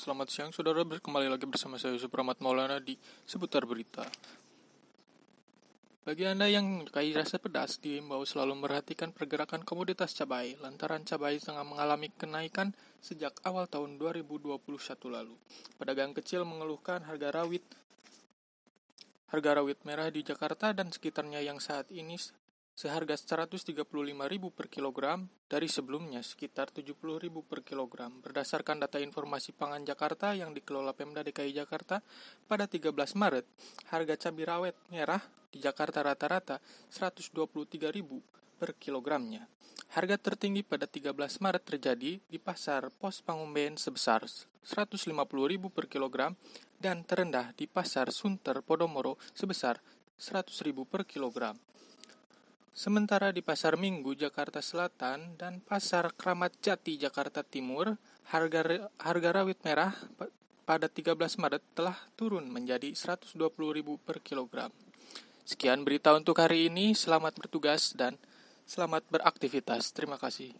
Selamat siang, saudara. Kembali lagi bersama saya Supramat Maulana di seputar berita. Bagi Anda yang menyukai rasa pedas, diimbau selalu memperhatikan pergerakan komoditas cabai, lantaran cabai tengah mengalami kenaikan sejak awal tahun 2021 lalu. Pedagang kecil mengeluhkan harga rawit harga rawit merah di Jakarta dan sekitarnya yang saat ini seharga 135.000 per kilogram dari sebelumnya sekitar 70.000 per kilogram. Berdasarkan data informasi pangan Jakarta yang dikelola Pemda DKI Jakarta pada 13 Maret, harga cabai rawit merah di Jakarta rata-rata 123.000 per kilogramnya. Harga tertinggi pada 13 Maret terjadi di pasar Pos Pangumben sebesar 150.000 per kilogram dan terendah di pasar Sunter Podomoro sebesar 100.000 per kilogram. Sementara di Pasar Minggu Jakarta Selatan dan Pasar Kramat Jati Jakarta Timur, harga harga rawit merah pada 13 Maret telah turun menjadi 120.000 per kilogram. Sekian berita untuk hari ini. Selamat bertugas dan selamat beraktivitas. Terima kasih.